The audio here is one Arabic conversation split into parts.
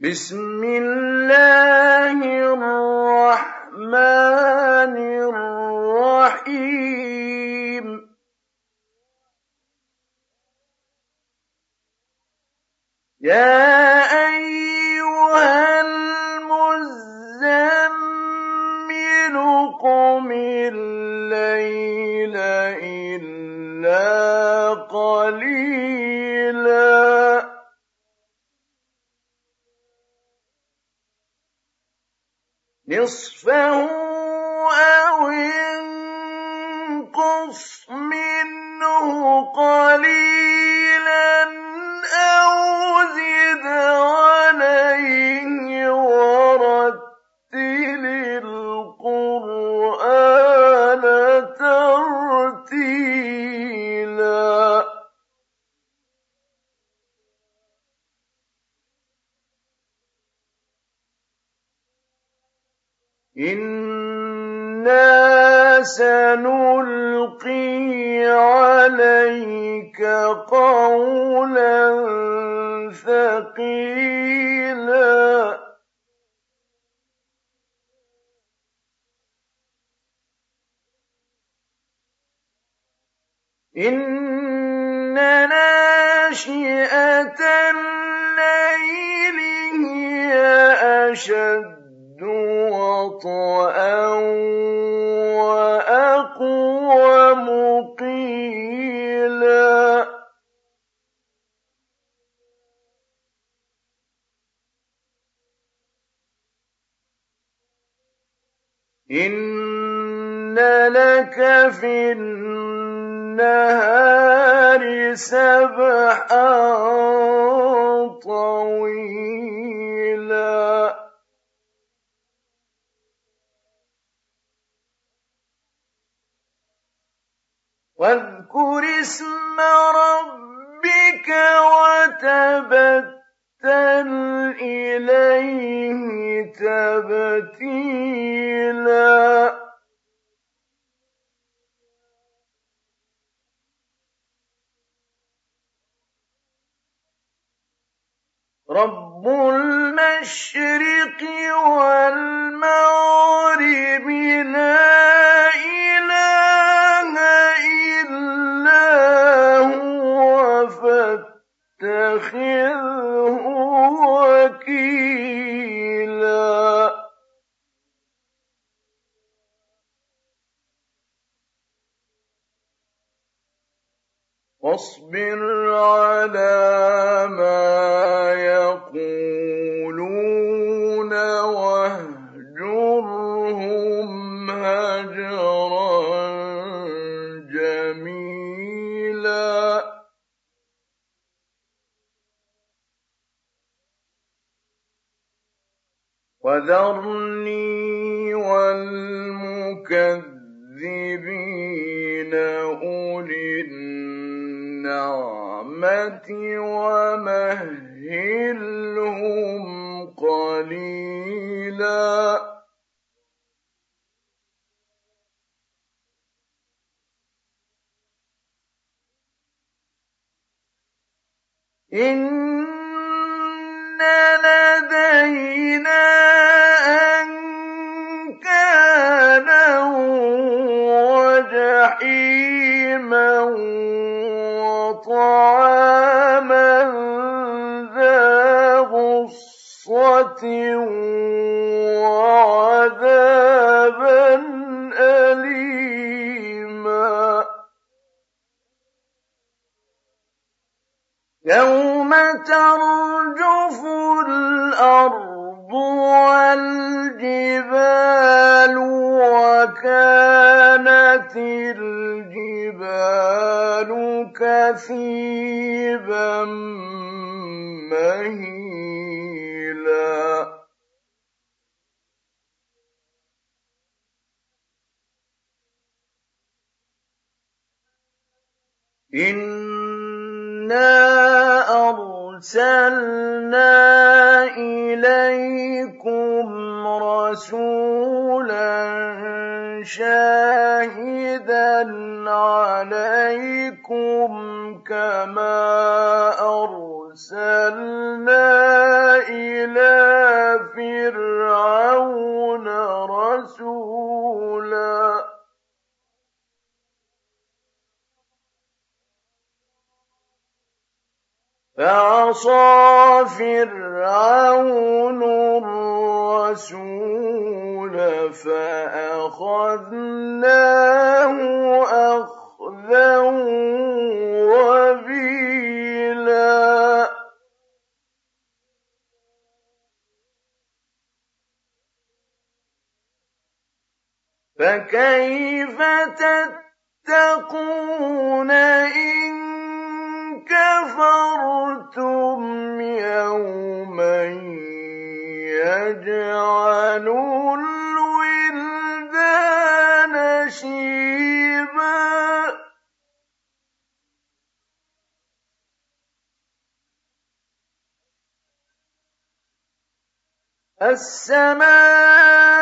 بسم الله الرحمن الرحيم. يا أيها المزمل قم الليل إلا قليلا. نصفه عليك قولا ثقيلا. إن ناشئة الليل هي أشد وطئا إن لك في النهار سبحا طويلا واذكر اسم ربك وتبتل إليه تبتيلا. رب المشرق وذرني والمكذبين أولي النعمة ومهلهم قليلا. إن لدينا وطعاما ذا غصة وعذابا أليما. يوم ترجف الأرض والجبال وكانت كثيبا مهيلا إنا أرسلنا إليكم رسولا شاهدا عليكم أرسلنا إلى فرعون رسولا فعصى فرعون الرسول فأخذناه أخذا فكيف تتقون إن كفرتم يوما يجعل الولدان شيبا؟ السماء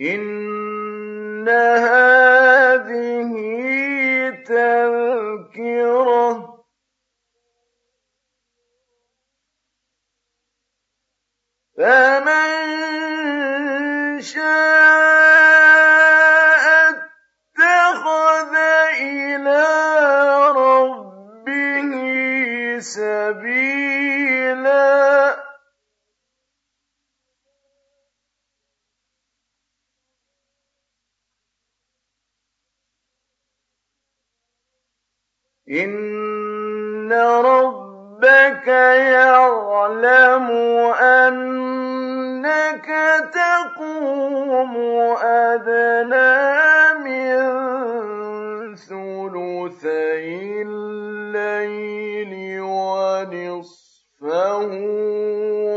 إن إن ربك يعلم أنك تقوم أدنى من ثلثي الليل ونصفه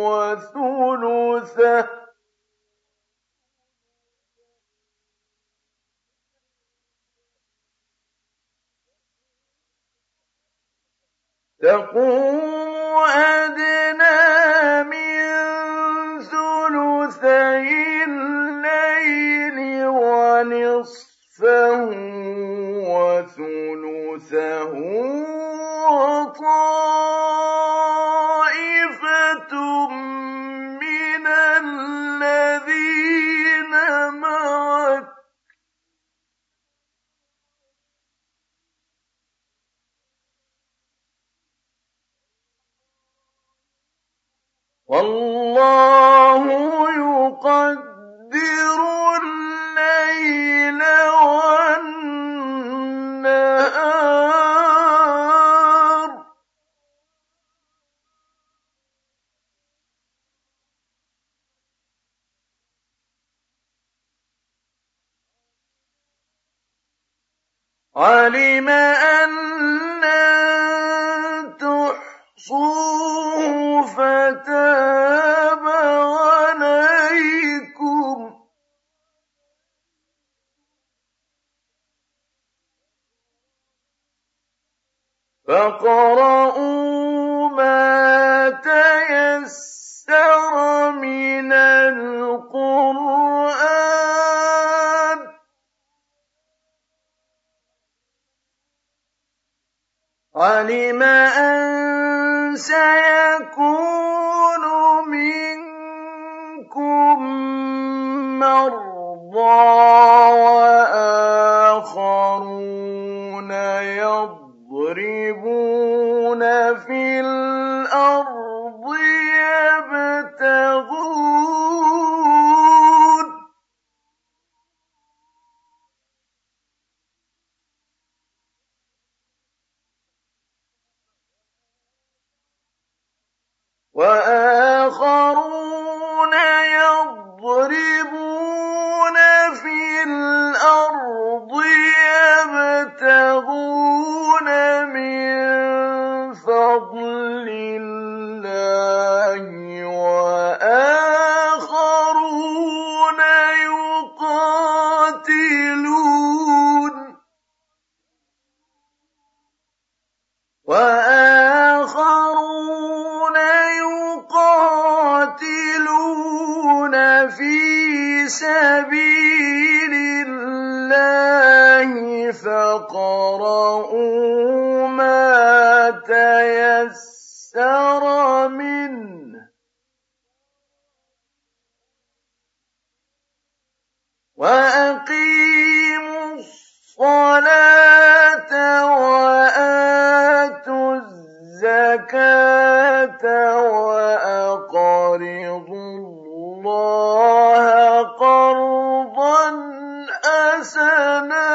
وثلثه تقوم أدنى من ثلثي الليل ونصفه وثلثه علم أن سيكون منكم مرضى وآخرون يضربون في الأرض وآخرون يقاتلون في سبيل الله فقرؤوا ما تيسر منه وأقيموا الزكاة الله قرضا حسنا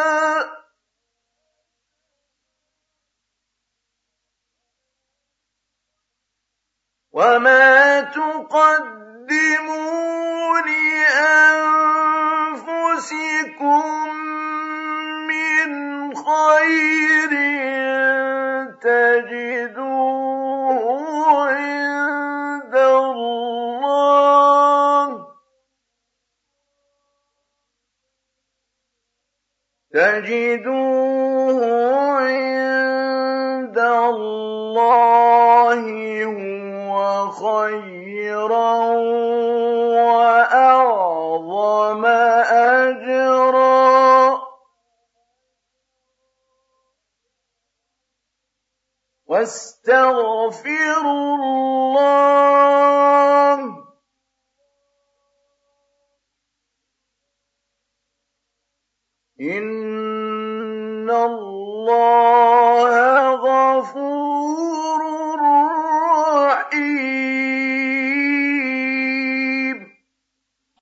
وما تقدموا لأنفسكم تجدوه عند الله هو خيرا وأعظم أجرا. واستغفروا الله. إن